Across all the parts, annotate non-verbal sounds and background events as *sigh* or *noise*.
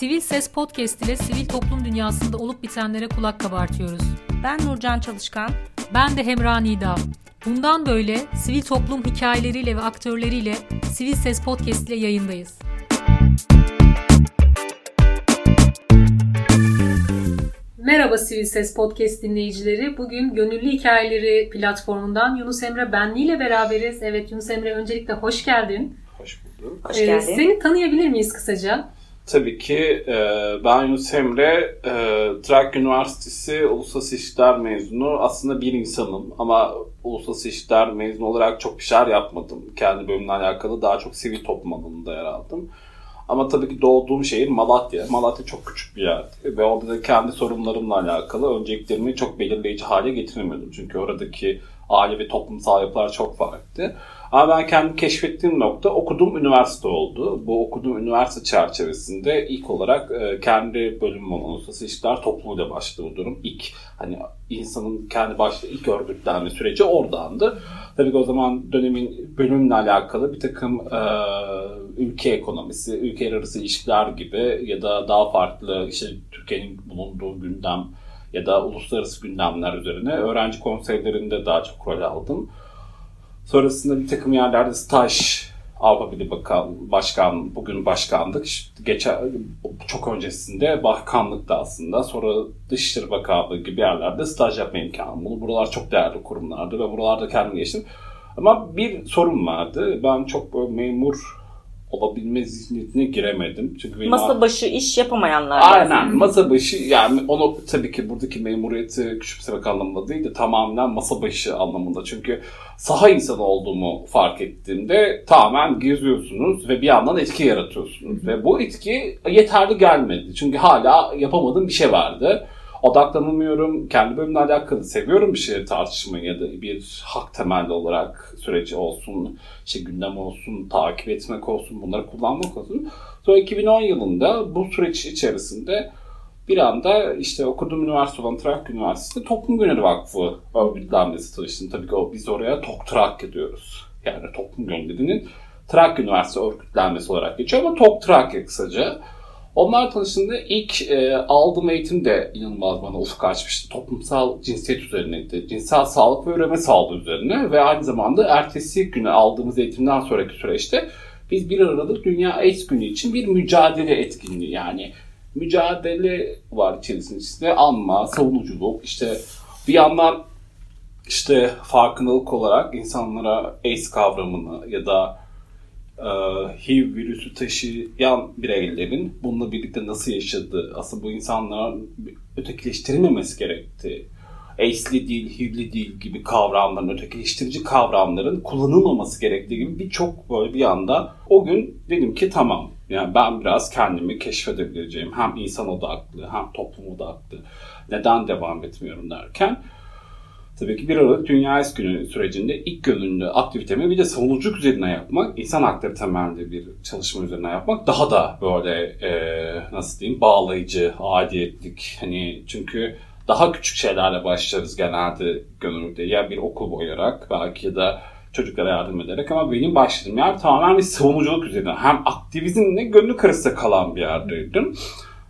Sivil Ses Podcast ile sivil toplum dünyasında olup bitenlere kulak kabartıyoruz. Ben Nurcan Çalışkan. Ben de Hemra Nida. Bundan böyle sivil toplum hikayeleriyle ve aktörleriyle Sivil Ses Podcast ile yayındayız. Merhaba Sivil Ses Podcast dinleyicileri. Bugün Gönüllü Hikayeleri platformundan Yunus Emre Benli ile beraberiz. Evet Yunus Emre öncelikle hoş geldin. Hoş bulduk. Hoş geldin. Ee, seni tanıyabilir miyiz kısaca? Tabii ki e, ben Yunus Emre, e, Trakya Üniversitesi Uluslararası İlişkiler mezunu. Aslında bir insanım ama Uluslararası İlişkiler mezunu olarak çok bir şeyler yapmadım. Kendi bölümle alakalı daha çok sivil toplum alanında yer aldım. Ama tabii ki doğduğum şehir Malatya. Malatya çok küçük bir yer. Ve orada da kendi sorunlarımla alakalı önceliklerimi çok belirleyici hale getiremiyordum. Çünkü oradaki aile ve toplumsal yapılar çok farklı. Ama ben kendim keşfettiğim nokta okuduğum üniversite oldu. Bu okuduğum üniversite çerçevesinde ilk olarak e, kendi bölümüm uluslararası ilişkiler topluluğuyla başladı bu durum. İlk hani insanın kendi başta ilk örgütlenme süreci oradandı. Tabii ki o zaman dönemin bölümle alakalı bir takım e, ülke ekonomisi, ülkeler arası ilişkiler gibi ya da daha farklı işte Türkiye'nin bulunduğu gündem ya da uluslararası gündemler üzerine öğrenci konseylerinde daha çok rol aldım. Sonrasında bir takım yerlerde staj Avrupa Birliği Bakan, Başkan, bugün başkanlık. Geçen, çok öncesinde bakanlık da aslında. Sonra Dışişleri Bakanlığı gibi yerlerde staj yapma imkanı. Bunu buralar çok değerli kurumlardı ve buralarda kendim geçtim. Ama bir sorun vardı. Ben çok memur olabilme zihniyetine giremedim. Çünkü benim masa başı iş yapamayanlar. Aynen masa başı yani onu tabii ki buradaki memuriyeti küçümsemek anlamında değil de tamamen masa başı anlamında. Çünkü saha insanı olduğumu fark ettiğimde tamamen geziyorsunuz ve bir yandan etki yaratıyorsunuz. Ve bu etki yeterli gelmedi. Çünkü hala yapamadığım bir şey vardı odaklanamıyorum. Kendi bölümle alakalı seviyorum bir şeyleri tartışmayı ya da bir hak temelli olarak süreci olsun, işte gündem olsun, takip etmek olsun, bunları kullanmak olsun. Sonra 2010 yılında bu süreç içerisinde bir anda işte okuduğum üniversite olan Trakya Üniversitesi Toplum Gönüllü Vakfı örgütlenmesi çalıştım. Tabii ki o, biz oraya TOK Trakya diyoruz. Yani Toplum Gönüllü'nün Trakya Üniversitesi örgütlenmesi olarak geçiyor ama TOK Trakya kısaca. Onlar tanıştığında ilk e, aldığım eğitim de inanılmaz bana ufuk açmıştı. Toplumsal cinsiyet üzerineydi. Cinsel sağlık ve üreme sağlığı üzerine ve aynı zamanda ertesi güne aldığımız eğitimden sonraki süreçte biz 1 Aralık Dünya AIDS Günü için bir mücadele etkinliği yani mücadele var içerisinde. İşte anma, savunuculuk, işte bir yandan işte farkındalık olarak insanlara AIDS kavramını ya da HIV virüsü taşıyan bireylerin bununla birlikte nasıl yaşadığı, aslında bu insanların ötekileştirilmemesi gerektiği, AIDS'li değil, HIV'li değil gibi kavramların, ötekileştirici kavramların kullanılmaması gerektiği gibi birçok böyle bir anda o gün dedim ki tamam yani ben biraz kendimi keşfedebileceğim hem insan odaklı hem toplum odaklı neden devam etmiyorum? derken Tabii ki 1 Aralık Dünya Es Günü sürecinde ilk gönüllü aktivitemi bir de savunuculuk üzerine yapmak, insan hakları temelli bir çalışma üzerine yapmak daha da böyle e, nasıl diyeyim bağlayıcı, adiyetlik. Hani çünkü daha küçük şeylerle başlarız genelde gönüllüde. Ya bir okul boyarak belki ya da çocuklara yardım ederek ama benim başladığım yer tamamen bir savunuculuk üzerine. Hem aktivizmle gönüllü arasında kalan bir yerdeydim.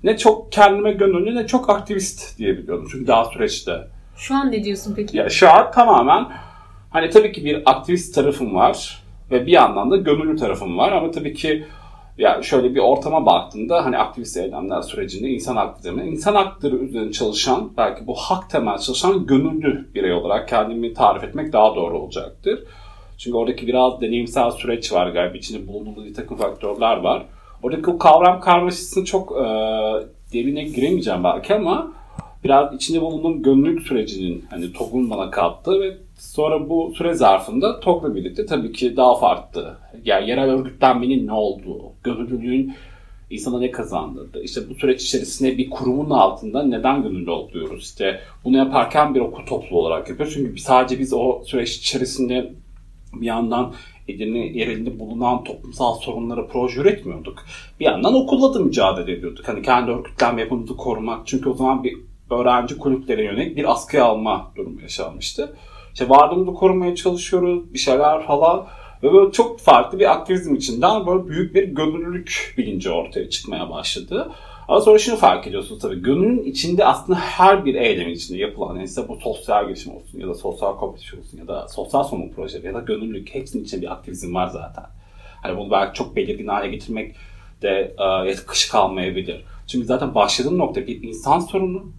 Ne çok kendime gönüllü ne çok aktivist diyebiliyordum. Çünkü daha süreçte şu an ne diyorsun peki? Ya şu an tamamen hani tabii ki bir aktivist tarafım var ve bir yandan da gönüllü tarafım var ama tabii ki ya şöyle bir ortama baktığında hani aktivist eylemler sürecinde insan hakları insan hakları üzerine çalışan belki bu hak temel çalışan gönüllü birey olarak kendimi tarif etmek daha doğru olacaktır. Çünkü oradaki biraz deneyimsel süreç var galiba. içinde bulunduğu bir takım faktörler var. Oradaki o kavram karmaşasını çok e, derine giremeyeceğim belki ama biraz içinde bulunduğum gönüllülük sürecinin hani TOG'un bana kattı ve sonra bu süre zarfında TOG'la birlikte tabii ki daha farklı. Yani yerel örgütlenmenin ne olduğu, gönüllülüğün insana ne kazandırdı. İşte bu süreç içerisinde bir kurumun altında neden gönüllü oluyoruz? İşte bunu yaparken bir okul topluluğu olarak yapıyoruz. Çünkü sadece biz o süreç içerisinde bir yandan elini, yerinde bulunan toplumsal sorunları proje üretmiyorduk. Bir yandan okulla da mücadele ediyorduk. Hani kendi örgütlenme yapımızı korumak. Çünkü o zaman bir öğrenci kulüplere yönelik bir askıya alma durumu yaşanmıştı. İşte varlığımızı korumaya çalışıyoruz, bir şeyler falan. Ve böyle çok farklı bir aktivizm içinden böyle büyük bir gönüllülük bilinci ortaya çıkmaya başladı. Ama sonra şunu fark ediyorsunuz tabii. Gönülün içinde aslında her bir eylemin içinde yapılan, yani size bu sosyal girişim olsun ya da sosyal kompetitif olsun ya da sosyal sorumluluk projeleri ya da gönüllülük hepsinin içinde bir aktivizm var zaten. Hani bunu belki çok belirgin hale getirmek de e, kış kalmayabilir. Çünkü zaten başladığın nokta bir insan sorunu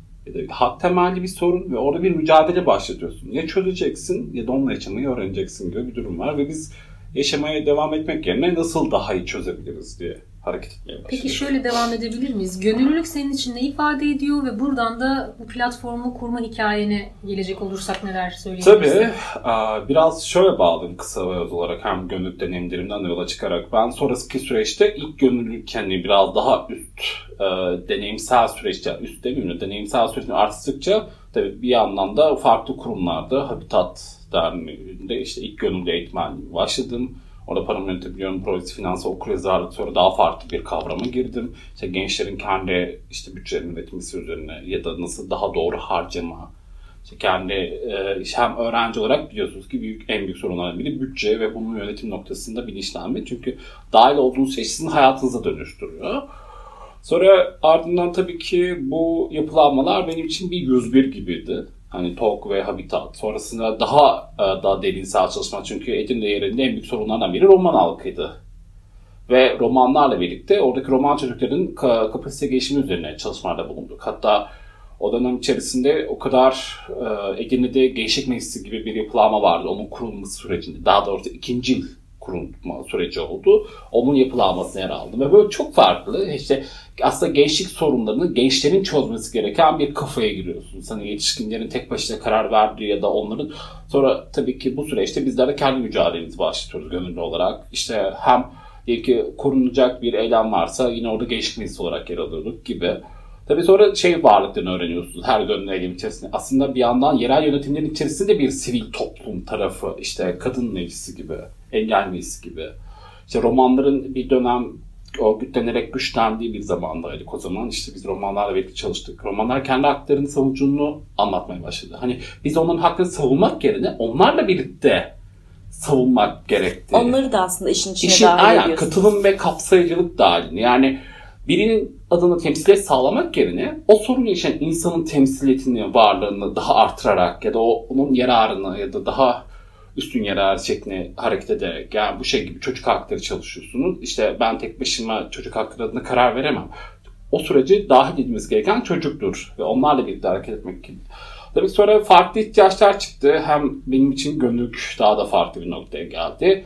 hak temelli bir sorun ve orada bir mücadele başlatıyorsun. Ya çözeceksin ya da onunla yaşamayı öğreneceksin gibi bir durum var ve biz yaşamaya devam etmek yerine nasıl daha iyi çözebiliriz diye hareket etmeye başladık. Peki şöyle devam edebilir miyiz? Gönüllülük senin için ne ifade ediyor ve buradan da bu platformu kurma hikayene gelecek olursak neler söyleyebilirsin? Tabii. Biraz şöyle bağladım kısa ve öz olarak hem gönüllülük deneyimlerimden yola çıkarak. Ben sonraki süreçte ilk gönüllülük hani biraz daha üst e, deneyimsel süreçte, üst demeyeyim de deneyimsel süreçte arttıkça tabii bir yandan da farklı kurumlarda Habitat Derneği'nde işte ilk gönüllü eğitmenliği başladım. Orada paramı yönetebiliyorum, projesi, finansı, okul yazarlık sonra daha farklı bir kavrama girdim. İşte gençlerin kendi işte bütçelerini üretmesi üzerine ya da nasıl daha doğru harcama, işte kendi e, hem öğrenci olarak biliyorsunuz ki büyük en büyük sorunlardan biri bütçe ve bunun yönetim noktasında bilinçlenme. Çünkü dahil olduğunuz şey sizin hayatınıza dönüştürüyor. Sonra ardından tabii ki bu yapılanmalar benim için bir 101 gibiydi. Hani TOK ve Habitat. Sonrasında daha e, daha derinsel çalışma çünkü Edirne yerinde en büyük sorunlardan biri roman halkıydı. Ve romanlarla birlikte oradaki roman çocukların kapasite gelişimi üzerine çalışmalarda bulunduk. Hatta o dönem içerisinde o kadar Edirne'de Gençlik Meclisi gibi bir yapılanma vardı. Onun kurulması sürecinde. Daha doğrusu ikinci kurulma süreci oldu. Onun yapılanmasına yer aldım. Ve böyle çok farklı işte aslında gençlik sorunlarını gençlerin çözmesi gereken bir kafaya giriyorsunuz. Hani yetişkinlerin tek başına karar verdiği ya da onların sonra tabii ki bu süreçte bizler de kendi mücadelemizi başlatıyoruz gönüllü olarak. İşte hem diyelim ki korunacak bir eylem varsa yine orada gençlik meclisi olarak yer alıyorduk gibi. Tabii sonra şey varlıklarını öğreniyorsunuz her eylem içerisinde. Aslında bir yandan yerel yönetimlerin içerisinde bir sivil toplum tarafı işte kadın meclisi gibi, engel meclisi gibi. İşte romanların bir dönem örgütlenerek güçlendiği bir zamandaydık o zaman. İşte biz romanlarla birlikte çalıştık. Romanlar kendi haklarını savunuculuğunu anlatmaya başladı. Hani biz onların hakkını savunmak yerine onlarla birlikte savunmak gerekti. Onları da aslında işin içine işin, dahil aynen, Katılım ve kapsayıcılık dahil. Yani birinin adını temsiliyet sağlamak yerine o sorun yaşayan insanın temsiliyetini, varlığını daha artırarak ya da onun yararını ya da daha üstün yarar şeklinde hareket ederek yani bu şey gibi çocuk hakları çalışıyorsunuz. İşte ben tek başıma çocuk hakları adına karar veremem. O süreci dahil edilmesi gereken çocuktur ve onlarla birlikte hareket etmek gibi. Tabii sonra farklı ihtiyaçlar çıktı. Hem benim için gönüllük daha da farklı bir noktaya geldi.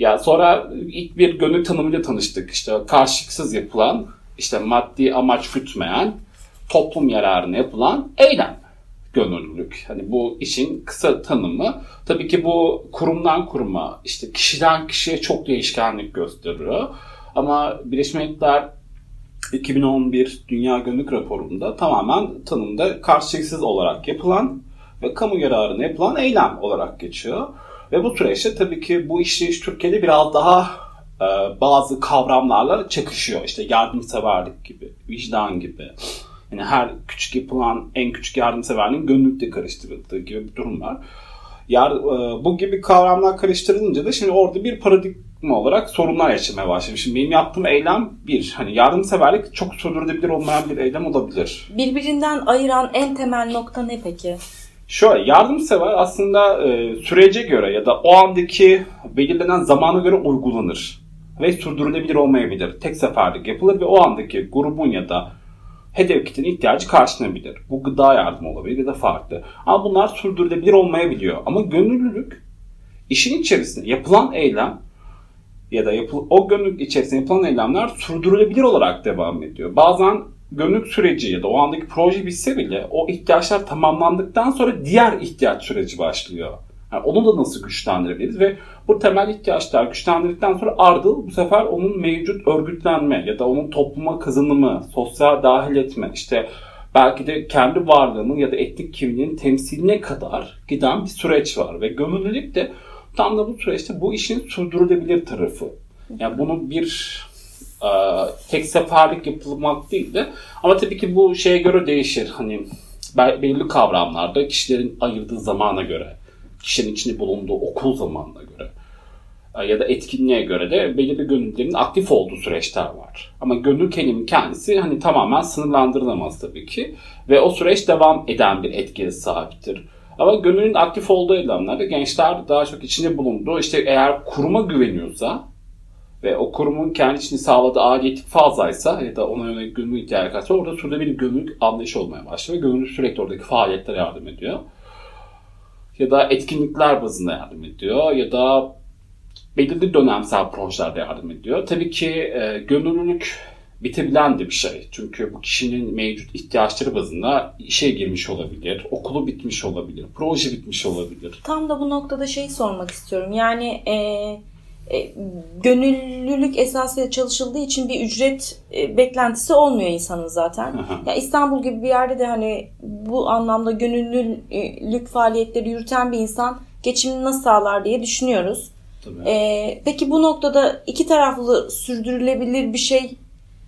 Ya sonra ilk bir gönül tanımıyla tanıştık. İşte karşılıksız yapılan, işte maddi amaç gütmeyen, toplum yararına yapılan eylem gönüllülük. Hani bu işin kısa tanımı. Tabii ki bu kurumdan kuruma, işte kişiden kişiye çok değişkenlik gösteriyor. Ama Birleşmiş Milletler 2011 Dünya Gönüllülük raporunda tamamen tanımda karşılıksız olarak yapılan ve kamu yararına yapılan eylem olarak geçiyor. Ve bu süreçte tabii ki bu işleyiş Türkiye'de biraz daha e, bazı kavramlarla çakışıyor. İşte yardımseverlik gibi, vicdan gibi. Yani her küçük yapılan en küçük yardımseverliğin gönüllükle karıştırıldığı gibi bir durum var. Yar, e, bu gibi kavramlar karıştırılınca da şimdi orada bir paradigma olarak sorunlar yaşamaya başladım. Şimdi benim yaptığım eylem bir, hani yardımseverlik çok sürdürülebilir olmayan bir eylem olabilir. Birbirinden ayıran en temel nokta ne peki? Şöyle yardımsever aslında e, sürece göre ya da o andaki belirlenen zamana göre uygulanır ve sürdürülebilir olmayabilir. Tek seferlik yapılır ve o andaki grubun ya da hedef kitlenin ihtiyacı karşılanabilir. Bu gıda yardımı olabilir ya da farklı. Ama bunlar sürdürülebilir olmayabiliyor. Ama gönüllülük işin içerisinde yapılan eylem ya da yapıl o gönüllülük içerisinde yapılan eylemler sürdürülebilir olarak devam ediyor. Bazen gönüllülük süreci ya da o andaki proje bitse bile o ihtiyaçlar tamamlandıktan sonra diğer ihtiyaç süreci başlıyor. Yani onu da nasıl güçlendirebiliriz ve bu temel ihtiyaçlar güçlendirdikten sonra ardıl bu sefer onun mevcut örgütlenme ya da onun topluma kazanımı, sosyal dahil etme, işte belki de kendi varlığının ya da etnik kimliğinin temsiline kadar giden bir süreç var. Ve gönüllülük de tam da bu süreçte bu işin sürdürülebilir tarafı. Yani bunu bir tek seferlik yapılmak değil de ama tabii ki bu şeye göre değişir. Hani belli kavramlarda kişilerin ayırdığı zamana göre, kişinin içinde bulunduğu okul zamanına göre e, ya da etkinliğe göre de belirli gönüllülerin aktif olduğu süreçler var. Ama gönül kelimenin kendisi hani tamamen sınırlandırılamaz tabii ki. Ve o süreç devam eden bir etkiye sahiptir. Ama gönülün aktif olduğu alanlarda gençler daha çok içinde bulunduğu işte eğer kuruma güveniyorsa ve o kurumun kendi içinde sağladığı aidiyetlik fazlaysa ya da ona yönelik gönül ihtiyacı varsa orada şurada bir gönül anlayışı olmaya başlıyor ve gönül sürekli oradaki faaliyetlere yardım ediyor. Ya da etkinlikler bazında yardım ediyor ya da belirli dönemsel projelerde yardım ediyor. Tabii ki e, gönüllülük bitebilen de bir şey. Çünkü bu kişinin mevcut ihtiyaçları bazında işe girmiş olabilir, okulu bitmiş olabilir, proje bitmiş olabilir. Tam da bu noktada şey sormak istiyorum. Yani e, e, gönüllülük esasıyla çalışıldığı için bir ücret e, beklentisi olmuyor insanın zaten. ya İstanbul gibi bir yerde de hani bu anlamda gönüllülük faaliyetleri yürüten bir insan geçimini nasıl sağlar diye düşünüyoruz. E, peki bu noktada iki taraflı sürdürülebilir bir şey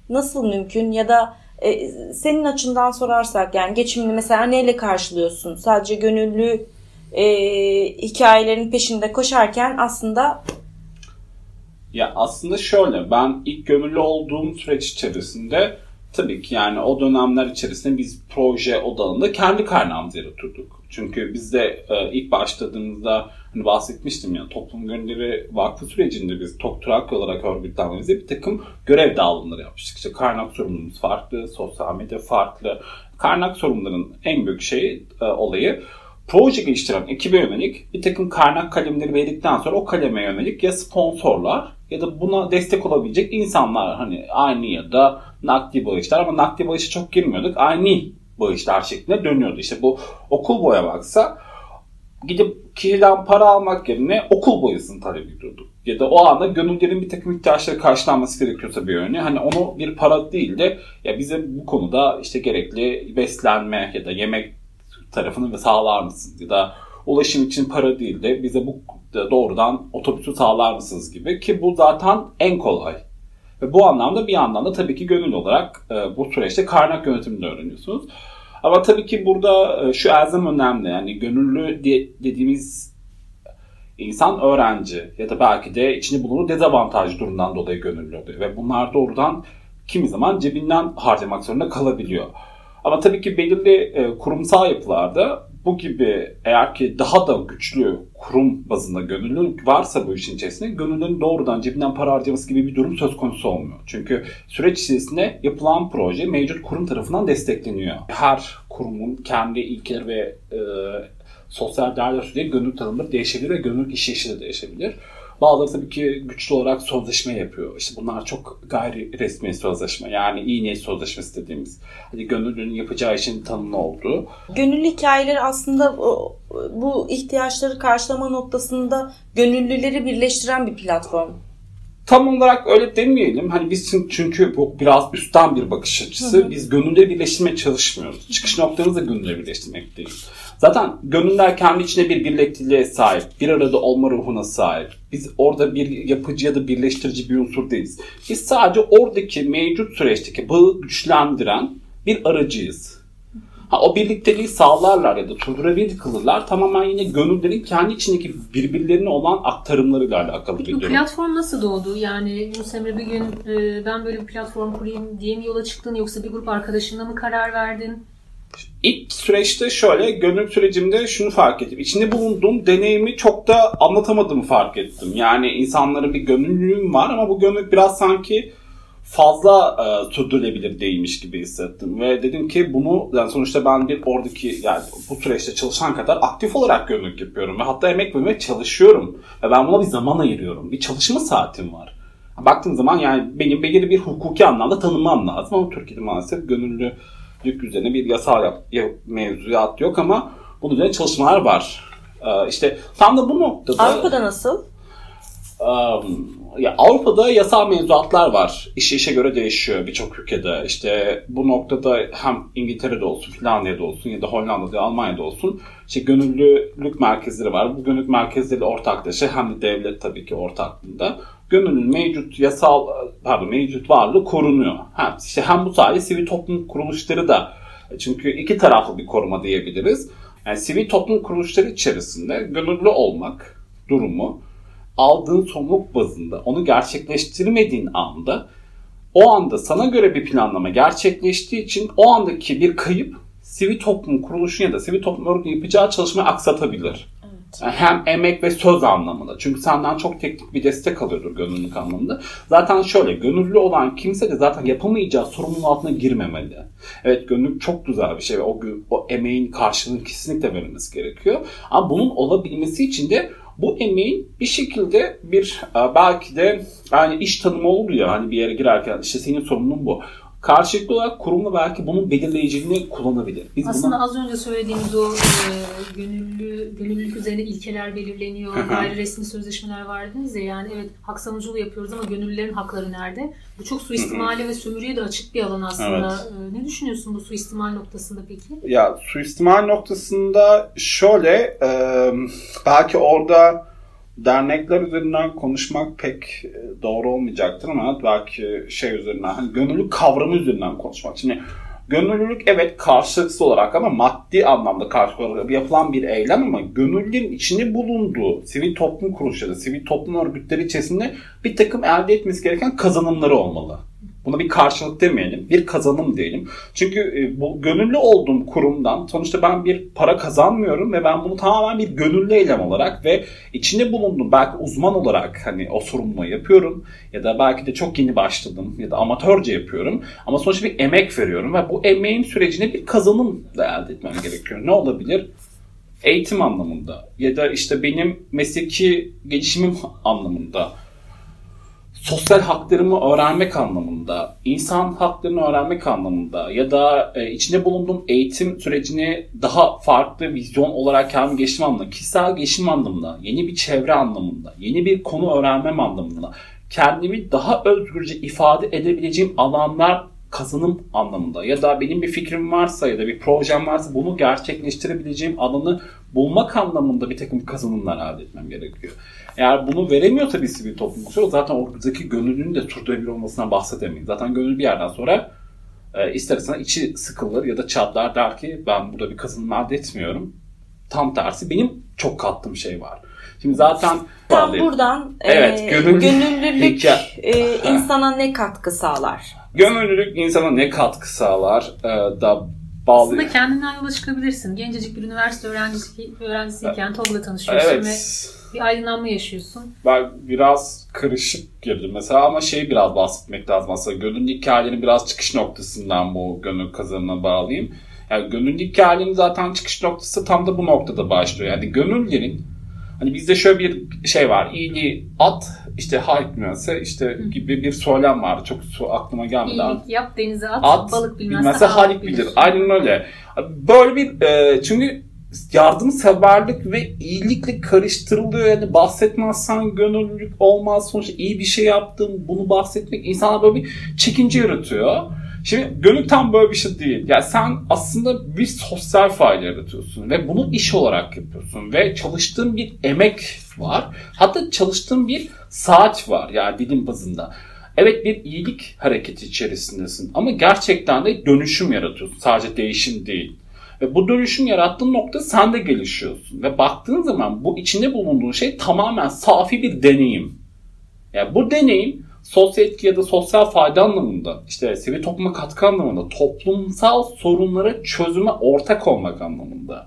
nasıl mümkün ya da e, senin açından sorarsak yani geçimini mesela neyle karşılıyorsun? Sadece gönüllü e, hikayelerin peşinde koşarken aslında ya aslında şöyle ben ilk gönüllü olduğum süreç içerisinde tabii ki yani o dönemler içerisinde biz proje odağında kendi kaynağımızı yaratıyorduk. Çünkü biz de e, ilk başladığımızda hani bahsetmiştim ya toplum gönülleri vakfı sürecinde biz TOK Trakya olarak örgütlenmemizde bir takım görev dağılımları yapmıştık. İşte kaynak sorumluluğumuz farklı, sosyal medya farklı. Kaynak sorumluların en büyük şeyi, e, olayı proje geliştiren ekibe yönelik bir takım kaynak kalemleri verdikten sonra o kaleme yönelik ya sponsorlar ya da buna destek olabilecek insanlar hani aynı ya da nakdi bağışlar ama nakdi bağışa çok girmiyorduk. Aynı bağışlar şeklinde dönüyordu. İşte bu okul boya baksa gidip kişiden para almak yerine okul boyasını talep ediyorduk. Ya da o anda gönüllerin bir takım ihtiyaçları karşılanması gerekiyorsa bir yönü. Hani onu bir para değil de ya bize bu konuda işte gerekli beslenme ya da yemek tarafını sağlar mısınız? Ya da ulaşım için para değil de bize bu doğrudan otobüsü sağlar mısınız gibi ki bu zaten en kolay. Ve bu anlamda bir yandan da tabii ki gönül olarak e, bu süreçte kaynak yönetimini öğreniyorsunuz. Ama tabii ki burada e, şu elzem önemli. Yani gönüllü dediğimiz insan öğrenci ya da belki de içinde bulunduğu dezavantajlı durumdan dolayı gönüllü oluyor. Ve bunlar doğrudan kimi zaman cebinden harcamak zorunda kalabiliyor. Ama tabii ki belirli e, kurumsal yapılarda bu gibi eğer ki daha da güçlü kurum bazında gönüllülük varsa bu işin içerisinde gönüllünün doğrudan cebinden para harcaması gibi bir durum söz konusu olmuyor. Çünkü süreç içerisinde yapılan proje mevcut kurum tarafından destekleniyor. Her kurumun kendi ilkeleri ve e, sosyal değerler süreyi gönül tanımları değişebilir ve gönüllülük işleyişi de değişebilir. Bazıları tabii ki güçlü olarak sözleşme yapıyor. İşte bunlar çok gayri resmi sözleşme. Yani iyi niyet sözleşmesi dediğimiz. Hani gönüllünün yapacağı işin tanımlı olduğu. Gönüllü hikayeler aslında bu ihtiyaçları karşılama noktasında gönüllüleri birleştiren bir platform. Tam olarak öyle demeyelim. Hani biz çünkü bu biraz üstten bir bakış açısı. Hı hı. Biz gönülleri birleştirmeye çalışmıyoruz. Çıkış noktamız da gönülleri birleştirmek değil. Zaten gönüller kendi içinde bir birlikteliğe sahip. Bir arada olma ruhuna sahip. Biz orada bir yapıcı ya da birleştirici bir unsur değiliz. Biz sadece oradaki mevcut süreçteki bağı güçlendiren bir aracıyız. Ha, o birlikteliği sağlarlar ya da sürdürülebilir kılırlar. Tamamen yine gönüllerin kendi içindeki birbirlerine olan aktarımlarıyla alakalı Peki, bir durum. Bu platform nasıl doğdu? Yani Yunus Emre bir gün e, ben böyle bir platform kurayım diye mi yola çıktın yoksa bir grup arkadaşınla mı karar verdin? İlk süreçte şöyle gönül sürecimde şunu fark ettim. İçinde bulunduğum deneyimi çok da anlatamadığımı fark ettim. Yani insanların bir gönüllülüğüm var ama bu gönüllülük biraz sanki fazla e, sürdürülebilir değilmiş gibi hissettim. Ve dedim ki bunu yani sonuçta ben bir oradaki yani bu süreçte çalışan kadar aktif olarak gönüllülük yapıyorum. Ve hatta emek vermeye çalışıyorum. Ve ben buna bir zaman ayırıyorum. Bir çalışma saatim var. Baktığım zaman yani benim belirli bir hukuki anlamda tanımam lazım ama Türkiye'de maalesef gönüllü yük üzerine bir yasal yap, mevzuat yok ama bunun üzerine çalışmalar var. Ee, işte tam da bu noktada... Avrupa'da nasıl? Ya Avrupa'da yasal mevzuatlar var. İşe işe göre değişiyor birçok ülkede. İşte bu noktada hem İngiltere'de olsun, Finlandiya'da olsun ya da Hollanda'da, Almanya'da olsun işte gönüllülük merkezleri var. Bu gönüllülük merkezleri ortaklaşa hem de devlet tabii ki ortaklığında gönüllünün mevcut yasal pardon mevcut varlığı korunuyor. Hem işte hem bu sayede sivil toplum kuruluşları da çünkü iki taraflı bir koruma diyebiliriz. Yani sivil toplum kuruluşları içerisinde gönüllü olmak durumu aldığın sorumluluk bazında onu gerçekleştirmediğin anda o anda sana göre bir planlama gerçekleştiği için o andaki bir kayıp sivil toplum kuruluşun ya da sivil toplum örgütünün yapacağı çalışmayı aksatabilir. Yani hem emek ve söz anlamında. Çünkü senden çok teknik bir destek alıyordur gönüllülük anlamında. Zaten şöyle gönüllü olan kimse de zaten yapamayacağı sorumluluğun altına girmemeli. Evet gönüllülük çok güzel bir şey ve o, o emeğin karşılığını kesinlikle verilmesi gerekiyor. Ama bunun olabilmesi için de bu emeğin bir şekilde bir e, belki de yani iş tanımı olur ya hani bir yere girerken işte senin sorumluluğun bu. Karşılıklı olarak kurumla belki bunun belirleyiciliğini kullanabilir. Biz Aslında buna... az önce söylediğimiz o e, gönüllü, gönüllülük üzerine ilkeler belirleniyor, gayri resmi sözleşmeler var dediniz ya yani evet hak savunuculuğu yapıyoruz ama gönüllülerin hakları nerede? Bu çok suistimale ve sömürüye de açık bir alan aslında. Evet. E, ne düşünüyorsun bu suistimal noktasında peki? Ya suistimal noktasında şöyle e, belki orada dernekler üzerinden konuşmak pek e, doğru olmayacaktır ama belki şey üzerinden hani gönüllülük kavramı üzerinden konuşmak. Şimdi gönüllülük evet karşılıksız olarak ama maddi anlamda karşılıklı yapılan bir eylem ama gönüllünün içinde bulunduğu sivil toplum kuruluşları, sivil toplum örgütleri içerisinde bir takım elde etmesi gereken kazanımları olmalı. Buna bir karşılık demeyelim, bir kazanım diyelim. Çünkü e, bu gönüllü olduğum kurumdan sonuçta ben bir para kazanmıyorum ve ben bunu tamamen bir gönüllü eylem olarak ve içinde bulundum belki uzman olarak hani o sorumluluğu yapıyorum ya da belki de çok yeni başladım ya da amatörce yapıyorum ama sonuçta bir emek veriyorum ve bu emeğin sürecine bir kazanım da elde etmem gerekiyor. Ne olabilir? Eğitim anlamında ya da işte benim mesleki gelişimim anlamında sosyal haklarımı öğrenmek anlamında, insan haklarını öğrenmek anlamında ya da e, içinde bulunduğum eğitim sürecini daha farklı vizyon olarak kendimi geçtim anlamında, kişisel gelişim anlamında, yeni bir çevre anlamında, yeni bir konu öğrenmem anlamında, kendimi daha özgürce ifade edebileceğim alanlar kazanım anlamında ya da benim bir fikrim varsa ya da bir projem varsa bunu gerçekleştirebileceğim alanı bulmak anlamında bir takım kazanımlar elde etmem gerekiyor. Eğer bunu veremiyorsa bir sivil toplum kuruluşu zaten oradaki gönüllünün de sürdürülebilir olmasından bahsedemeyiz. Zaten gönüllü bir yerden sonra e, ister istemez içi sıkılır ya da çatlar der ki ben burada bir kazanım elde etmiyorum. Tam tersi benim çok kattığım şey var. Şimdi zaten Tam buradan evet, e, gönüllü, gönüllülük e, insana ne katkı sağlar? Gönüllülük insana ne katkı sağlar e, da bağlı. Aslında kendinden yola çıkabilirsin. Gencecik bir üniversite öğrencisi, öğrencisiyken TOG'la tanışıyorsun evet. ve bir aydınlanma yaşıyorsun. Ben biraz karışık girdim mesela ama şey biraz bahsetmek lazım aslında. Gönüllü hikayenin biraz çıkış noktasından bu gönül kazanına bağlayayım. Yani gönüllü hikayenin zaten çıkış noktası tam da bu noktada başlıyor. Yani gönüllerin hani bizde şöyle bir şey var. İyiliği at işte hayk bilmezse işte gibi bir söylem var. Çok su aklıma gelmedi. İyilik yap denize at, at balık bilmezse, bilmezse halik bilir. bilir. Aynen öyle. Böyle bir e, çünkü yardımseverlik ve iyilikle karıştırılıyor. Yani bahsetmezsen gönüllülük olmaz. Sonuçta iyi bir şey yaptım. Bunu bahsetmek insana böyle bir çekince yaratıyor. Şimdi gönül tam böyle bir şey değil. Yani sen aslında bir sosyal fayda yaratıyorsun ve bunu iş olarak yapıyorsun ve çalıştığın bir emek var. Hatta çalıştığın bir saat var yani dilim bazında. Evet bir iyilik hareketi içerisindesin ama gerçekten de dönüşüm yaratıyorsun. Sadece değişim değil. Ve bu dönüşüm yarattığın nokta sen de gelişiyorsun. Ve baktığın zaman bu içinde bulunduğun şey tamamen safi bir deneyim. Yani bu deneyim sosyal etki ya da sosyal fayda anlamında, işte sivil topluma katkı anlamında, toplumsal sorunlara çözüme ortak olmak anlamında.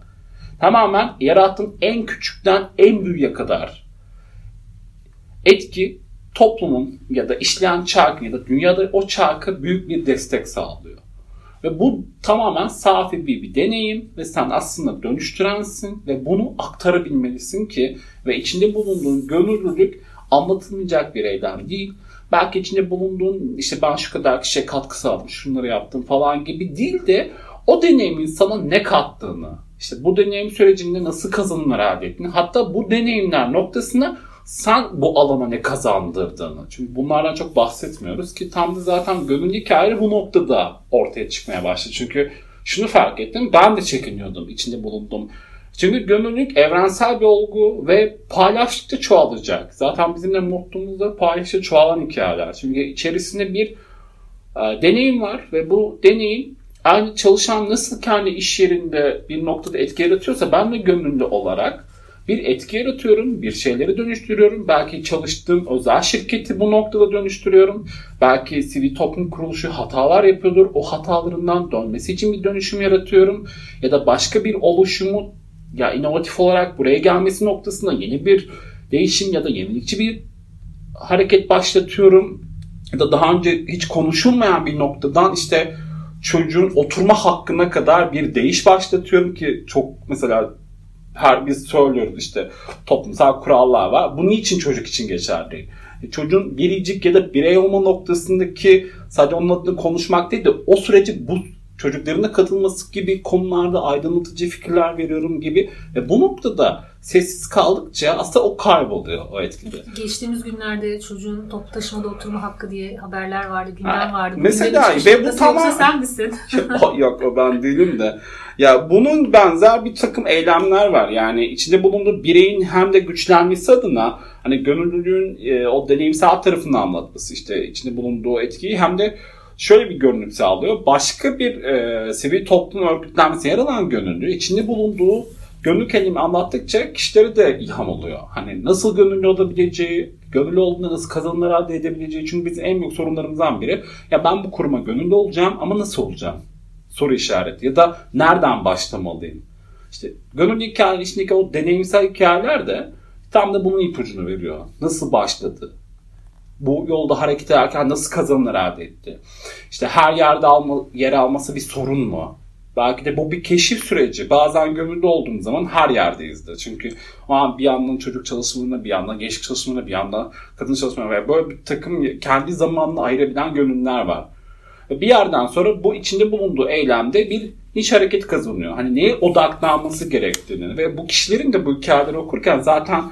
Tamamen yarattığın en küçükten en büyüğe kadar etki toplumun ya da işleyen çarkı ya da dünyada o çarkı büyük bir destek sağlıyor. Ve bu tamamen safi bir, bir deneyim ve sen aslında dönüştürensin ve bunu aktarabilmelisin ki ve içinde bulunduğun gönüllülük anlatılmayacak bir eylem değil. Belki içinde bulunduğun işte ben şu kadar kişiye katkı sağladım, şunları yaptım falan gibi değil de o deneyimin sana ne kattığını, işte bu deneyim sürecinde nasıl kazanımlar elde ettiğini, hatta bu deneyimler noktasında sen bu alana ne kazandırdığını. Çünkü bunlardan çok bahsetmiyoruz ki tam da zaten gönül hikayeleri bu noktada ortaya çıkmaya başladı. Çünkü şunu fark ettim. Ben de çekiniyordum. içinde bulundum. Çünkü gönüllülük evrensel bir olgu ve paylaştıkça çoğalacak. Zaten bizim de mottomuzda paylaştıkça çoğalan hikayeler. Çünkü içerisinde bir e, deneyim var ve bu deneyim aynı çalışan nasıl kendi iş yerinde bir noktada etki yaratıyorsa ben de gönüllü olarak bir etki yaratıyorum, bir şeyleri dönüştürüyorum. Belki çalıştığım özel şirketi bu noktada dönüştürüyorum. Belki sivil toplum kuruluşu hatalar yapıyordur. O hatalarından dönmesi için bir dönüşüm yaratıyorum. Ya da başka bir oluşumu ya inovatif olarak buraya gelmesi noktasında yeni bir değişim ya da yenilikçi bir hareket başlatıyorum. Ya da daha önce hiç konuşulmayan bir noktadan işte çocuğun oturma hakkına kadar bir değiş başlatıyorum ki çok mesela her biz söylüyoruz işte toplumsal kurallar var. Bu niçin çocuk için geçerli? E, çocuğun biricik ya da birey olma noktasındaki sadece onun adını konuşmak değil de o süreci bu çocukların da katılması gibi konularda aydınlatıcı fikirler veriyorum gibi. Ve bu noktada sessiz kaldıkça aslında o kayboluyor o etkide. Geçtiğimiz günlerde çocuğun top taşımada oturma hakkı diye haberler vardı, gündem vardı. Mesela ve bu tamam. sen misin? *laughs* yok o ben değilim de. Ya bunun benzer bir takım eylemler var. Yani içinde bulunduğu bireyin hem de güçlenmesi adına hani gönüllülüğün e, o deneyimsel tarafını anlatması işte içinde bulunduğu etkiyi hem de şöyle bir görünüm sağlıyor. Başka bir e, sivil toplum örgütlenmesi yer alan gönüllü içinde bulunduğu gönüllü kelime anlattıkça kişileri de ilham oluyor. Hani nasıl gönüllü olabileceği, gönüllü olduğunda nasıl kazanımlar elde edebileceği. Çünkü bizim en büyük sorunlarımızdan biri ya ben bu kuruma gönüllü olacağım ama nasıl olacağım? Soru işareti. Ya da nereden başlamalıyım? İşte gönüllü hikayenin içindeki o deneyimsel hikayeler de tam da bunun ipucunu veriyor. Nasıl başladı? Bu yolda hareket ederken nasıl kazanımlar elde etti? İşte her yerde alma, yer alması bir sorun mu? Belki de bu bir keşif süreci. Bazen gönüllü olduğum zaman her yerdeyizdir. Çünkü o an bir yandan çocuk çalışmalarına, bir yandan gençlik çalışmalarına, bir yandan kadın çalışmalarına ve böyle bir takım kendi zamanını ayırabilen gönüllüler var. Bir yerden sonra bu içinde bulunduğu eylemde bir iş hareket kazanıyor. Hani neye odaklanması gerektiğini ve bu kişilerin de bu hikayeleri okurken zaten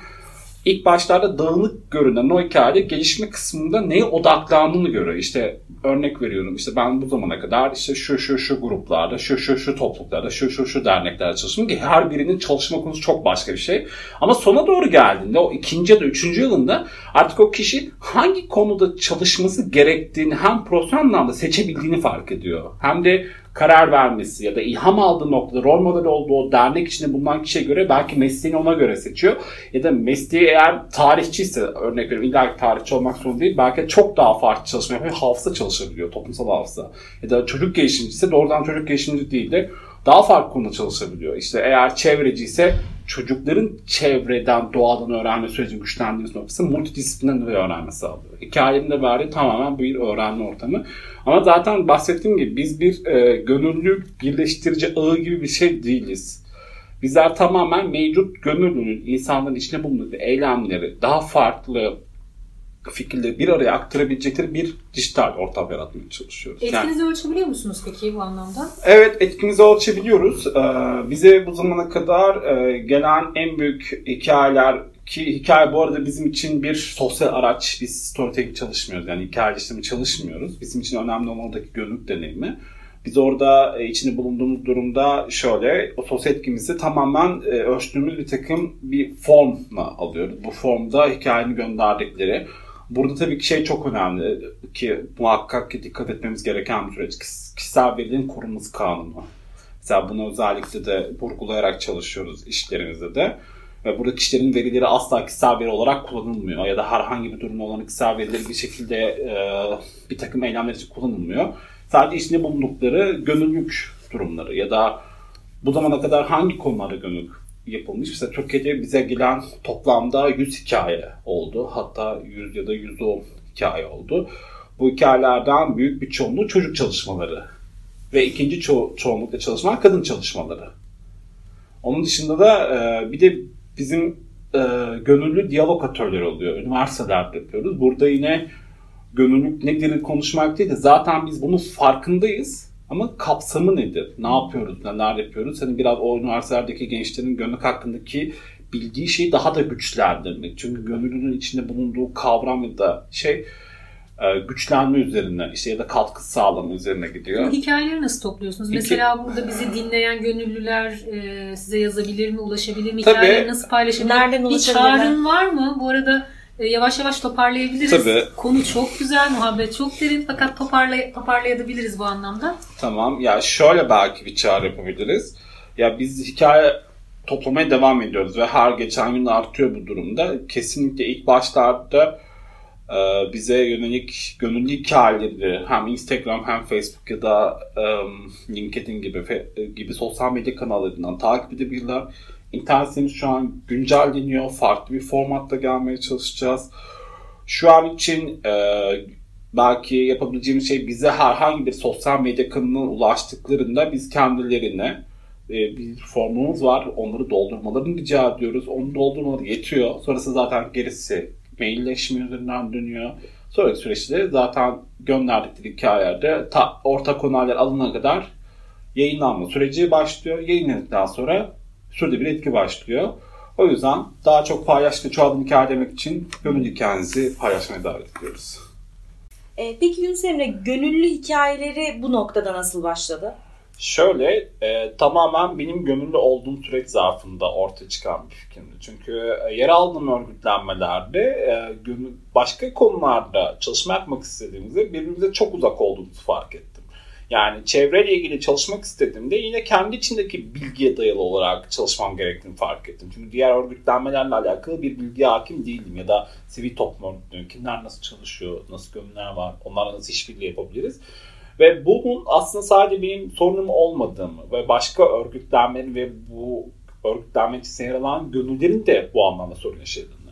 ilk başlarda dağınık görünen o hikayede gelişme kısmında neye odaklandığını görüyor. İşte örnek veriyorum işte ben bu zamana kadar işte şu şu şu gruplarda, şu şu şu topluluklarda, şu şu şu derneklerde çalıştım ki her birinin çalışma konusu çok başka bir şey. Ama sona doğru geldiğinde o ikinci ya da üçüncü yılında artık o kişi hangi konuda çalışması gerektiğini hem profesyonel anlamda seçebildiğini fark ediyor. Hem de karar vermesi ya da ilham aldığı noktada rol model olduğu o dernek içinde bulunan kişiye göre belki mesleğini ona göre seçiyor. Ya da mesleği eğer tarihçiyse örnek veriyorum illa tarihçi olmak zorunda değil belki çok daha farklı çalışma yapıyor. Hafıza çalışabiliyor toplumsal hafıza. Ya da çocuk gelişimcisi doğrudan çocuk gelişimci değil de daha farklı konuda çalışabiliyor. İşte eğer çevreci ise çocukların çevreden, doğadan öğrenme sürecinin güçlendiğimiz noktası multidisipliner bir öğrenme sağlıyor. Hikayenin de verdiği tamamen bir öğrenme ortamı. Ama zaten bahsettiğim gibi biz bir e, gönüllü birleştirici ağı gibi bir şey değiliz. Bizler tamamen mevcut gönüllünün insanların içine bulunduğu eylemleri daha farklı fikirleri bir araya aktarabilecekleri bir dijital ortam yaratmaya çalışıyoruz. Etkinizi yani, ölçebiliyor musunuz peki bu anlamda? Evet etkimizi ölçebiliyoruz. Ee, bize bu zamana kadar e, gelen en büyük hikayeler ki hikaye bu arada bizim için bir sosyal araç. Biz storytelling çalışmıyoruz. Yani hikaye geliştirme çalışmıyoruz. Bizim için önemli olan oradaki gönüllük deneyimi. Biz orada e, içinde bulunduğumuz durumda şöyle, o sosyal etkimizi tamamen e, ölçtüğümüz bir takım bir formla alıyoruz. Bu formda hikayenin gönderdikleri, Burada tabii ki şey çok önemli ki muhakkak ki dikkat etmemiz gereken bir süreç. Kişisel verilerin korunması kanunu. Mesela bunu özellikle de vurgulayarak çalışıyoruz işlerimizde de. Ve burada kişilerin verileri asla kişisel veri olarak kullanılmıyor. Ya da herhangi bir durumda olan kişisel verileri bir şekilde e, bir takım eylemler için kullanılmıyor. Sadece içinde bulundukları gönüllülük durumları ya da bu zamana kadar hangi konularda gönüllülük yapılmış. Mesela Türkiye'de bize gelen toplamda 100 hikaye oldu. Hatta 100 ya da 110 hikaye oldu. Bu hikayelerden büyük bir çoğunluğu çocuk çalışmaları. Ve ikinci ço- çoğunlukla çalışmalar kadın çalışmaları. Onun dışında da e, bir de bizim e, gönüllü diyalog atölyeleri oluyor. Üniversitelerde yapıyoruz. Burada yine gönüllülük nedir konuşmak değil de zaten biz bunun farkındayız ama kapsamı nedir? Ne yapıyoruz? Neler yapıyoruz? Hani biraz o üniversitelerdeki gençlerin gönüllük hakkındaki bildiği şeyi daha da güçlendirmek. Çünkü gönüllünün içinde bulunduğu kavram ya da şey e, güçlenme üzerine işte ya da katkı sağlama üzerine gidiyor. Bu hikayeleri nasıl topluyorsunuz? Hikaye... Mesela burada bizi dinleyen gönüllüler e, size yazabilir mi, ulaşabilir mi? Hikayeleri Tabii. nasıl paylaşabilir? Nereden Bir çağrın var mı? Bu arada yavaş yavaş toparlayabiliriz. Tabii. Konu çok güzel, muhabbet çok derin fakat toparlay toparlayabiliriz bu anlamda. Tamam. Ya şöyle belki bir çağrı yapabiliriz. Ya biz hikaye toplamaya devam ediyoruz ve her geçen gün artıyor bu durumda. Kesinlikle ilk başlarda e, bize yönelik gönüllü hikayeleri hem Instagram hem Facebook ya da um, LinkedIn gibi gibi sosyal medya kanallarından takip edebilirler. İnternet sitemiz şu an güncelleniyor. Farklı bir formatta gelmeye çalışacağız. Şu an için e, belki yapabileceğimiz şey bize herhangi bir sosyal medya kanalına ulaştıklarında biz kendilerine e, bir formumuz var. Onları doldurmalarını rica ediyoruz. Onu doldurmaları yetiyor. Sonrası zaten gerisi mailleşme üzerinden dönüyor. Sonraki süreçte zaten gönderdikleri hikayelerde ta, ortak onaylar alına kadar yayınlanma süreci başlıyor. Yayınladıktan sonra şurada bir etki başlıyor. O yüzden daha çok paylaştığı çoğalın hikaye demek için gönüllü hikayenizi paylaşmaya davet ediyoruz. E, peki Yunus Emre gönüllü hikayeleri bu noktada nasıl başladı? Şöyle e, tamamen benim gönüllü olduğum süreç zarfında ortaya çıkan bir fikrimdi. Çünkü e, yer aldığım örgütlenmelerde e, başka konularda çalışma yapmak istediğimizde birbirimize çok uzak olduğumuzu fark ettim. Yani çevreyle ilgili çalışmak istediğimde yine kendi içindeki bilgiye dayalı olarak çalışmam gerektiğini fark ettim. Çünkü diğer örgütlenmelerle alakalı bir bilgi hakim değildim ya da sivil toplum örgütleri, kimler nasıl çalışıyor, nasıl gömüler var, onlarla nasıl işbirliği yapabiliriz. Ve bunun aslında sadece benim sorunum olmadığımı ve başka örgütlenmenin ve bu örgütlenme için yer alan gönüllerin de bu anlamda sorun yaşadığını.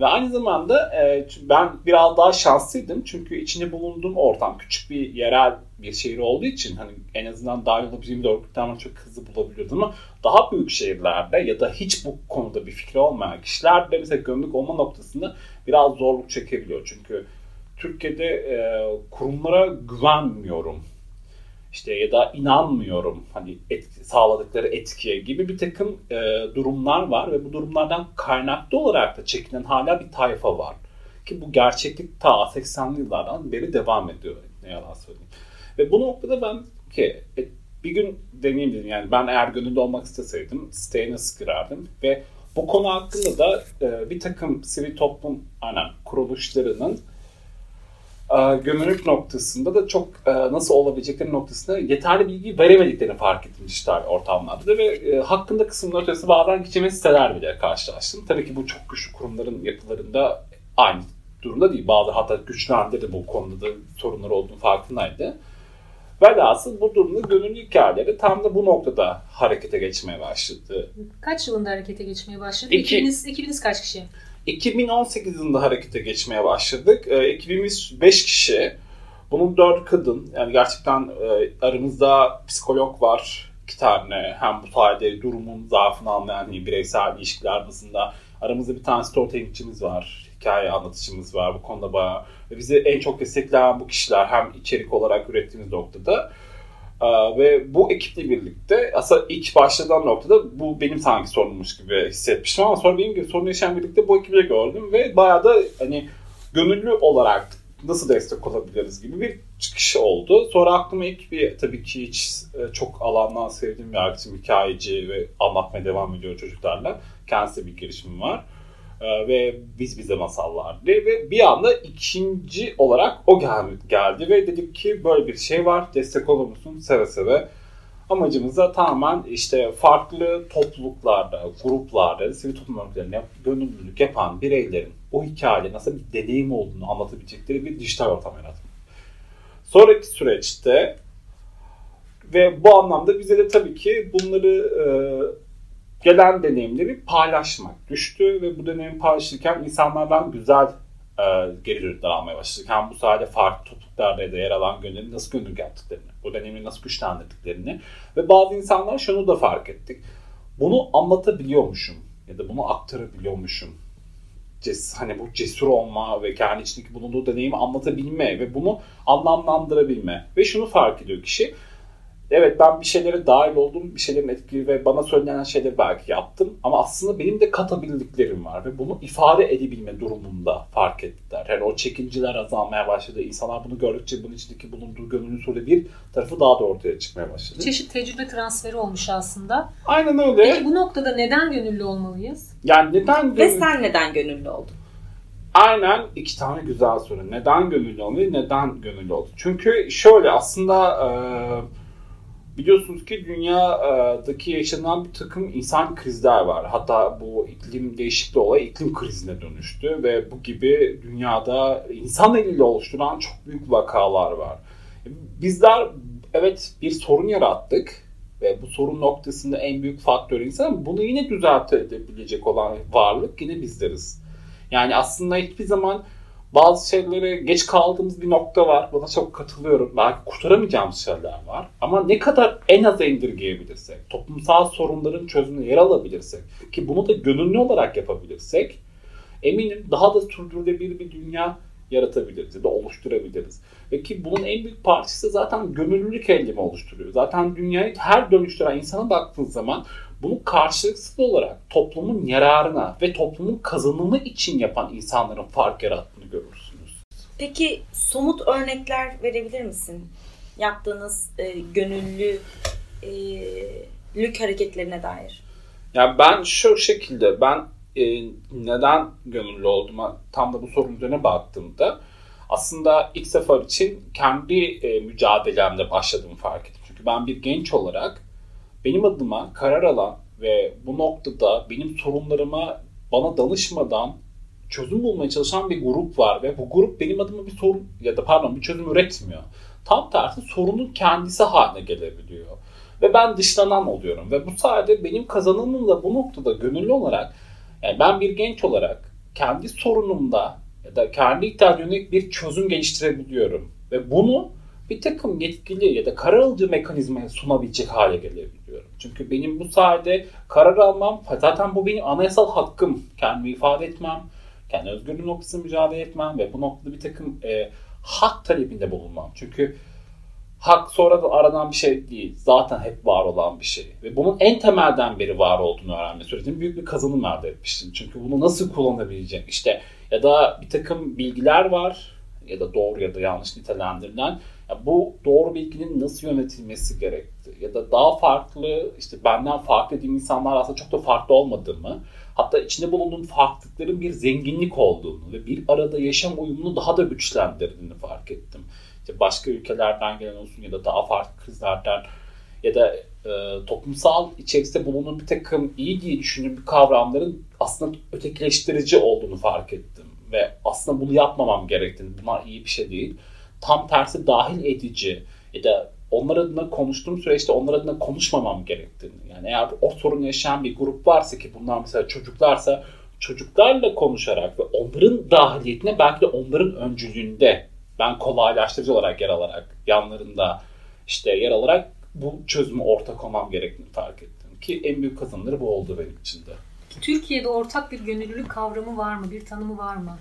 Ve aynı zamanda e, ben biraz daha şanslıydım çünkü içinde bulunduğum ortam küçük bir yerel bir şehir olduğu için hani en azından dahil olabileceğim bir örgütlenme çok hızlı bulabiliyordum ama daha büyük şehirlerde ya da hiç bu konuda bir fikri olmayan kişiler de mesela gömlek olma noktasında biraz zorluk çekebiliyor. Çünkü Türkiye'de e, kurumlara güvenmiyorum işte ya da inanmıyorum hani etki, sağladıkları etkiye gibi bir takım e, durumlar var ve bu durumlardan kaynaklı olarak da çekinen hala bir tayfa var. Ki bu gerçeklik ta 80'li yıllardan beri devam ediyor ne yalan söyleyeyim. Ve bu noktada ben ki e, bir gün deneyim dedim yani ben eğer gönüllü olmak isteseydim siteye nasıl girerdim ve bu konu hakkında da e, bir takım sivil toplum aynen kuruluşlarının e, gömülük noktasında da çok e, nasıl olabilecekleri noktasında yeterli bilgi veremediklerini fark ettim dijital ortamlarda ve e, hakkında kısımlar ötesi bazen geçemez siteler bile karşılaştım. Tabii ki bu çok güçlü kurumların yapılarında aynı durumda değil. Bazı hatta güçlerde de bu konuda da sorunlar olduğunu farkındaydı. Velhasıl bu durumda gönüllü hikayeleri tam da bu noktada harekete geçmeye başladı. Kaç yılında harekete geçmeye başladı? İki, ekibiniz, ekibiniz kaç kişi? 2018 yılında harekete geçmeye başladık. E, ekibimiz 5 kişi. Bunun 4 kadın. Yani gerçekten e, aramızda psikolog var iki tane. Hem bu sayede durumun zaafını anlayan hani bireysel ilişkiler bazında. Aramızda bir tane storytellingçimiz var. Hikaye anlatıcımız var. Bu konuda bayağı. Bizi en çok destekleyen bu kişiler hem içerik olarak ürettiğimiz noktada ee, ve bu ekiple birlikte aslında ilk başladığım noktada bu benim sanki sorunmuş gibi hissetmiştim ama sonra benim gibi sorun yaşayan birlikte bu ekibi gördüm ve bayağı da hani gönüllü olarak nasıl destek olabiliriz gibi bir çıkış oldu. Sonra aklıma ilk bir tabii ki hiç e, çok alandan sevdiğim bir arkadaşım hikayeci ve anlatmaya devam ediyor çocuklarla. Kendisi bir girişimi var. Ee, ve biz bize masallar diye ve bir anda ikinci olarak o gel geldi ve dedik ki böyle bir şey var destek olur musun seve seve amacımız da tamamen işte farklı topluluklarda, gruplarda, sivil toplum örgütlerine gönüllülük yapan bireylerin o hikaye nasıl bir deneyim olduğunu anlatabilecekleri bir dijital ortam yaratmak. Sonraki süreçte ve bu anlamda bize de tabii ki bunları e, gelen deneyimleri paylaşmak düştü ve bu deneyimi paylaşırken insanlardan güzel e, geri dönütler almaya başladık. Hem bu sayede farklı topluluklarda da yer alan gönülleri nasıl gönüllü yaptıklarını, bu deneyimi nasıl güçlendirdiklerini ve bazı insanlar şunu da fark ettik. Bunu anlatabiliyormuşum ya da bunu aktarabiliyormuşum. Ces, hani bu cesur olma ve kendi içindeki bulunduğu deneyimi anlatabilme ve bunu anlamlandırabilme. Ve şunu fark ediyor kişi evet ben bir şeylere dahil oldum, bir şeylerin etkili ve bana söylenen şeyleri belki yaptım ama aslında benim de katabildiklerim var ve bunu ifade edebilme durumunda fark ettiler. Yani o çekinciler azalmaya başladı. İnsanlar bunu gördükçe bunun içindeki bulunduğu gönüllü soru bir tarafı daha da ortaya çıkmaya başladı. Çeşit tecrübe transferi olmuş aslında. Aynen öyle. Peki bu noktada neden gönüllü olmalıyız? Yani neden gönüllü... Ve sen neden gönüllü oldun? Aynen iki tane güzel soru. Neden gönüllü olmayı, neden gönüllü oldun? Çünkü şöyle aslında... E Biliyorsunuz ki dünyadaki yaşanan bir takım insan krizler var. Hatta bu iklim değişikliği olay iklim krizine dönüştü ve bu gibi dünyada insan eliyle oluşturulan çok büyük vakalar var. Bizler evet bir sorun yarattık ve bu sorun noktasında en büyük faktör insan bunu yine düzeltebilecek olan varlık yine bizleriz. Yani aslında hiçbir zaman bazı şeylere geç kaldığımız bir nokta var. Buna çok katılıyorum. Belki kurtaramayacağımız şeyler var. Ama ne kadar en aza indirgeyebilirsek, toplumsal sorunların çözümüne yer alabilirsek ki bunu da gönüllü olarak yapabilirsek eminim daha da sürdürülebilir bir dünya yaratabiliriz ya da oluşturabiliriz. Ve ki bunun en büyük parçası zaten gönüllülük eylemi oluşturuyor. Zaten dünyayı her dönüştüren insana baktığın zaman bunu karşılıksız olarak toplumun yararına ve toplumun kazanımı için yapan insanların fark yarattığını görürsünüz. Peki somut örnekler verebilir misin? Yaptığınız e, gönüllülük e, hareketlerine dair. Ya ben şu şekilde ben e, neden gönüllü olduğuma tam da bu sorunun üzerine baktığımda aslında ilk sefer için kendi e, mücadelemde başladığımı fark ettim. Çünkü ben bir genç olarak benim adıma karar alan ve bu noktada benim sorunlarıma bana danışmadan çözüm bulmaya çalışan bir grup var ve bu grup benim adıma bir sorun ya da pardon bir çözüm üretmiyor. Tam tersi sorunun kendisi haline gelebiliyor. Ve ben dışlanan oluyorum ve bu sayede benim kazanımım da bu noktada gönüllü olarak yani ben bir genç olarak kendi sorunumda ya da kendi ihtiyacına bir çözüm geliştirebiliyorum. Ve bunu bir takım yetkili ya da karar alıcı mekanizmaya sunabilecek hale gelebiliyorum. Çünkü benim bu sayede karar almam, zaten bu benim anayasal hakkım. Kendimi ifade etmem, kendi özgürlüğüm noktasında mücadele etmem ve bu noktada bir takım e, hak talebinde bulunmam. Çünkü hak sonradan aranan bir şey değil. Zaten hep var olan bir şey. Ve bunun en temelden beri var olduğunu öğrenme sürecinde büyük bir kazanım elde etmiştim. Çünkü bunu nasıl kullanabileceğim işte ya da bir takım bilgiler var ya da doğru ya da yanlış nitelendirilen ya bu doğru bilginin nasıl yönetilmesi gerekti ya da daha farklı işte benden farklı dediğim insanlar aslında çok da farklı olmadığımı hatta içinde bulunduğum farklılıkların bir zenginlik olduğunu ve bir arada yaşam uyumunu daha da güçlendirdiğini fark ettim. İşte başka ülkelerden gelen olsun ya da daha farklı kızlardan ya da e, toplumsal içerisinde bulunan bir takım iyi diye düşündüğüm kavramların aslında ötekileştirici olduğunu fark ettim. Ve aslında bunu yapmamam gerektiğini, bunlar iyi bir şey değil. Tam tersi dahil edici ya da onlar adına konuştuğum süreçte onlar adına konuşmamam gerektiğini. Yani eğer o sorun yaşayan bir grup varsa ki bunlar mesela çocuklarsa çocuklarla konuşarak ve onların dahiliyetine belki de onların öncülüğünde ben kolaylaştırıcı olarak yer alarak yanlarında işte yer alarak bu çözümü ortak olmam gerektiğini fark ettim. Ki en büyük kazanımları bu oldu benim için de. Türkiye'de ortak bir gönüllülük kavramı var mı? Bir tanımı var mı?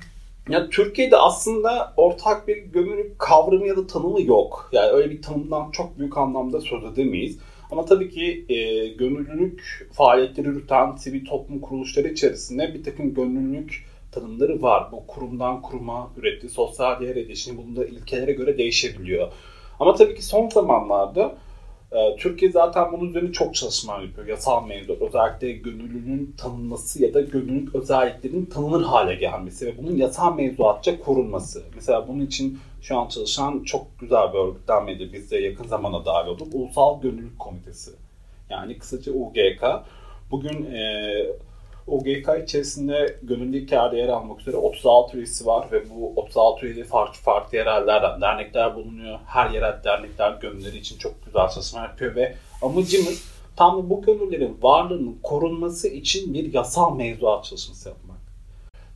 Ya Türkiye'de aslında ortak bir gönüllülük kavramı ya da tanımı yok. Yani öyle bir tanımdan çok büyük anlamda söz edemeyiz. Ama tabii ki e, gönüllülük faaliyetleri yürüten sivil toplum kuruluşları içerisinde bir takım gönüllülük tanımları var. Bu kurumdan kuruma ürettiği sosyal değer edişini bulunduğu ilkelere göre değişebiliyor. Ama tabii ki son zamanlarda Türkiye zaten bunun üzerine çok çalışmalar yapıyor. Yasal mevzuat, özellikle gönüllünün tanınması ya da gönüllülük özelliklerinin tanınır hale gelmesi ve bunun yasal mevzuatça korunması. Mesela bunun için şu an çalışan çok güzel bir örgütlenmedi. Biz de yakın zamana dahil olduk. Ulusal Gönüllülük Komitesi. Yani kısaca UGK. Bugün e, OGK içerisinde gönüllü hikayede yer almak üzere 36 üyesi var ve bu 36 üyeli farklı farklı yerellerden dernekler bulunuyor. Her yerel dernekler gönülleri için çok güzel çalışma yapıyor ve amacımız tam bu gönüllerin varlığının korunması için bir yasal mevzuat çalışması yapmak.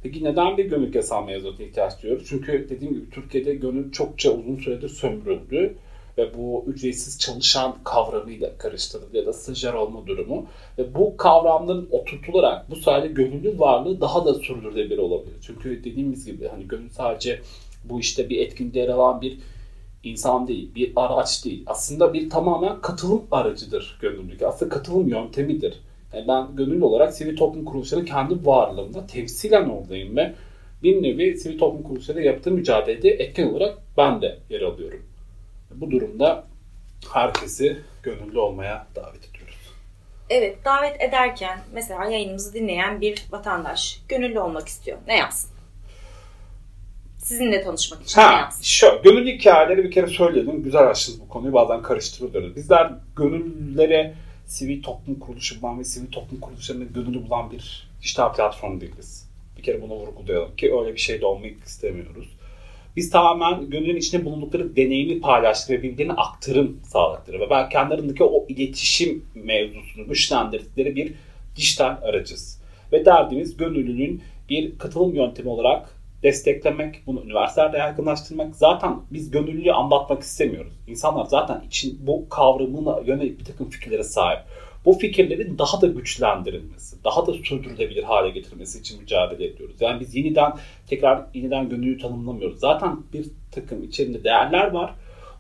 Peki neden bir gönüllü yasal mevzuata ihtiyaç duyuyoruz? Çünkü dediğim gibi Türkiye'de gönül çokça uzun süredir sömürüldü ve bu ücretsiz çalışan kavramıyla karıştırıldı ya da stajyer olma durumu. Ve bu kavramların oturtularak bu sayede gönüllü varlığı daha da sürdürülebilir olabilir. Çünkü dediğimiz gibi hani gönül sadece bu işte bir etkinliğe yer alan bir insan değil, bir araç değil. Aslında bir tamamen katılım aracıdır gönüllülük. Aslında katılım yöntemidir. Yani ben gönüllü olarak sivil toplum kuruluşlarının kendi varlığında temsilen oradayım ve bir nevi sivil toplum kuruluşlarıyla yaptığı mücadelede etken olarak ben de yer alıyorum. Bu durumda herkesi gönüllü olmaya davet ediyoruz. Evet, davet ederken mesela yayınımızı dinleyen bir vatandaş gönüllü olmak istiyor. Ne yapsın? sizinle tanışmak için ne Ha, yapsın? şu, gönül hikayeleri bir kere söyledim. Güzel açtınız bu konuyu. Bazen karıştırıyoruz. Bizler gönüllülere sivil toplum kuruluşu bulan ve sivil toplum kuruluşlarının gönüllü bulan bir dijital platform değiliz. Bir kere bunu vurgulayalım ki öyle bir şey de olmak istemiyoruz. Biz tamamen gönüllünün içinde bulundukları deneyimi paylaştık ve birbirlerine aktarım sağladıkları ve belki kendi arasındaki o iletişim mevzusunu güçlendirdikleri bir dijital aracız. Ve derdimiz gönüllünün bir katılım yöntemi olarak desteklemek, bunu üniversitelerde yaygınlaştırmak. Zaten biz gönüllüyü anlatmak istemiyoruz. İnsanlar zaten için bu kavramına yönelik bir takım fikirlere sahip. Bu fikirlerin daha da güçlendirilmesi, daha da sürdürülebilir hale getirilmesi için mücadele ediyoruz. Yani biz yeniden tekrar yeniden gönüllüyü tanımlamıyoruz. Zaten bir takım içerisinde değerler var.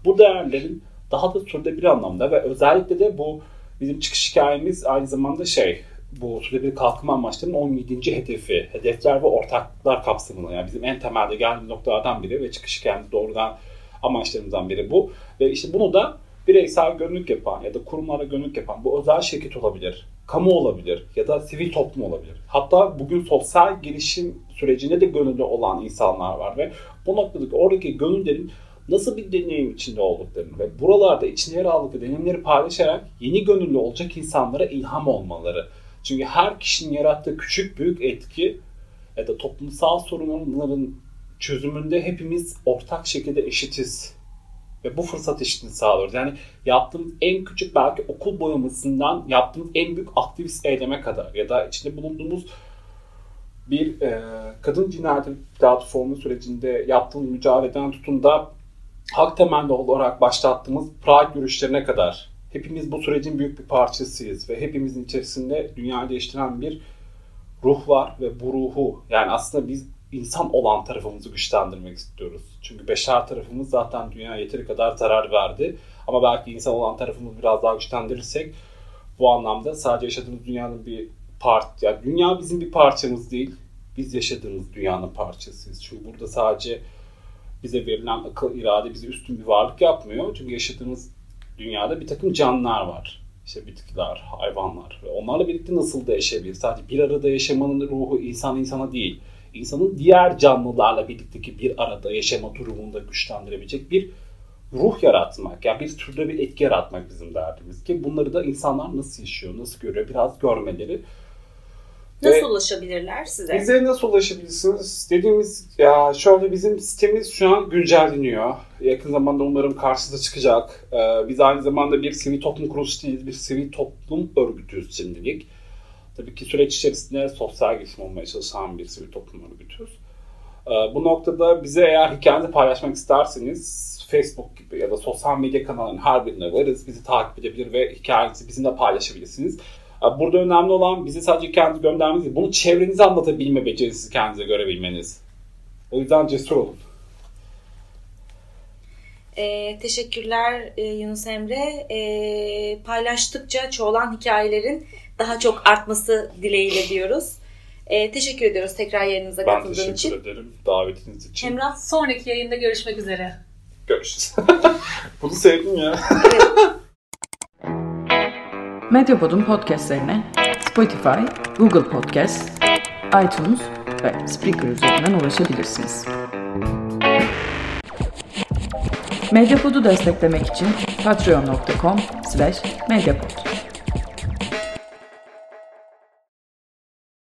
Bu değerlerin daha da sürdürülebilir anlamda ve özellikle de bu bizim çıkış hikayemiz aynı zamanda şey bu sürdürülebilir kalkınma amaçlarının 17. hedefi, hedefler ve ortaklıklar kapsamında. Yani bizim en temelde geldiğimiz noktalardan biri ve çıkış hikayemiz doğrudan amaçlarımızdan biri bu. Ve işte bunu da bireysel gönüllülük yapan ya da kurumlara gönüllülük yapan bu özel şirket olabilir, kamu olabilir ya da sivil toplum olabilir. Hatta bugün sosyal gelişim sürecinde de gönüllü olan insanlar var ve bu noktadaki oradaki gönüllerin nasıl bir deneyim içinde olduklarını ve buralarda içinde yer aldıkları deneyimleri paylaşarak yeni gönüllü olacak insanlara ilham olmaları. Çünkü her kişinin yarattığı küçük büyük etki ya da toplumsal sorunların çözümünde hepimiz ortak şekilde eşitiz. Ve bu fırsat eşitliğini sağlıyoruz. Yani yaptığımız en küçük belki okul boyamasından yaptığımız en büyük aktivist eyleme kadar ya da içinde bulunduğumuz bir e, kadın cinayeti platformu sürecinde yaptığımız mücadeleden tutun da hak temelli olarak başlattığımız Pride yürüyüşlerine kadar hepimiz bu sürecin büyük bir parçasıyız ve hepimizin içerisinde dünyayı değiştiren bir ruh var ve bu ruhu yani aslında biz insan olan tarafımızı güçlendirmek istiyoruz. Çünkü beşer tarafımız zaten dünyaya yeteri kadar zarar verdi. Ama belki insan olan tarafımızı biraz daha güçlendirirsek bu anlamda sadece yaşadığımız dünyanın bir part, yani dünya bizim bir parçamız değil. Biz yaşadığımız dünyanın parçasıyız. Çünkü burada sadece bize verilen akıl, irade bizi üstün bir varlık yapmıyor. Çünkü yaşadığımız dünyada bir takım canlılar var. İşte bitkiler, hayvanlar ve onlarla birlikte nasıl da yaşayabilir? Sadece bir arada yaşamanın ruhu insan insana değil. İnsanın diğer canlılarla birlikteki bir arada yaşama durumunu da güçlendirebilecek bir ruh yaratmak. Yani bir türde bir etki yaratmak bizim derdimiz ki bunları da insanlar nasıl yaşıyor, nasıl görüyor biraz görmeleri. Nasıl Ve- ulaşabilirler size? bize nasıl ulaşabilirsiniz? Dediğimiz ya şöyle bizim sitemiz şu an güncelleniyor. Yakın zamanda umarım karşınıza çıkacak. Ee, biz aynı zamanda bir sivil toplum kuruluşu değiliz. Bir sivil toplum örgütüyüz şimdilik. Tabii ki süreç içerisinde sosyal gelişim olmaya çalışan bir sivil toplum örgütüyüz. Ee, bu noktada bize eğer hikayenizi paylaşmak isterseniz Facebook gibi ya da sosyal medya kanallarının her birine varız. Bizi takip edebilir ve hikayenizi bizimle paylaşabilirsiniz. Ee, Burada önemli olan bize sadece kendinizi göndermeniz değil, bunu çevrenize anlatabilme becerisi kendinize görebilmeniz. O yüzden cesur olun. Ee, teşekkürler e, Yunus Emre. Ee, paylaştıkça çoğalan hikayelerin daha çok artması dileğiyle diyoruz. Ee, teşekkür ediyoruz tekrar yayınımıza Ben katıldığın teşekkür için. ederim davetiniz için. Emrah Sonraki yayında görüşmek üzere. Görüşürüz. *laughs* Bunu sevdim ya. *laughs* Medyapod'un podcastlerine Spotify, Google Podcast, iTunes ve Spreaker üzerinden ulaşabilirsiniz. Medyapod'u desteklemek için patreon.com slash medyapod.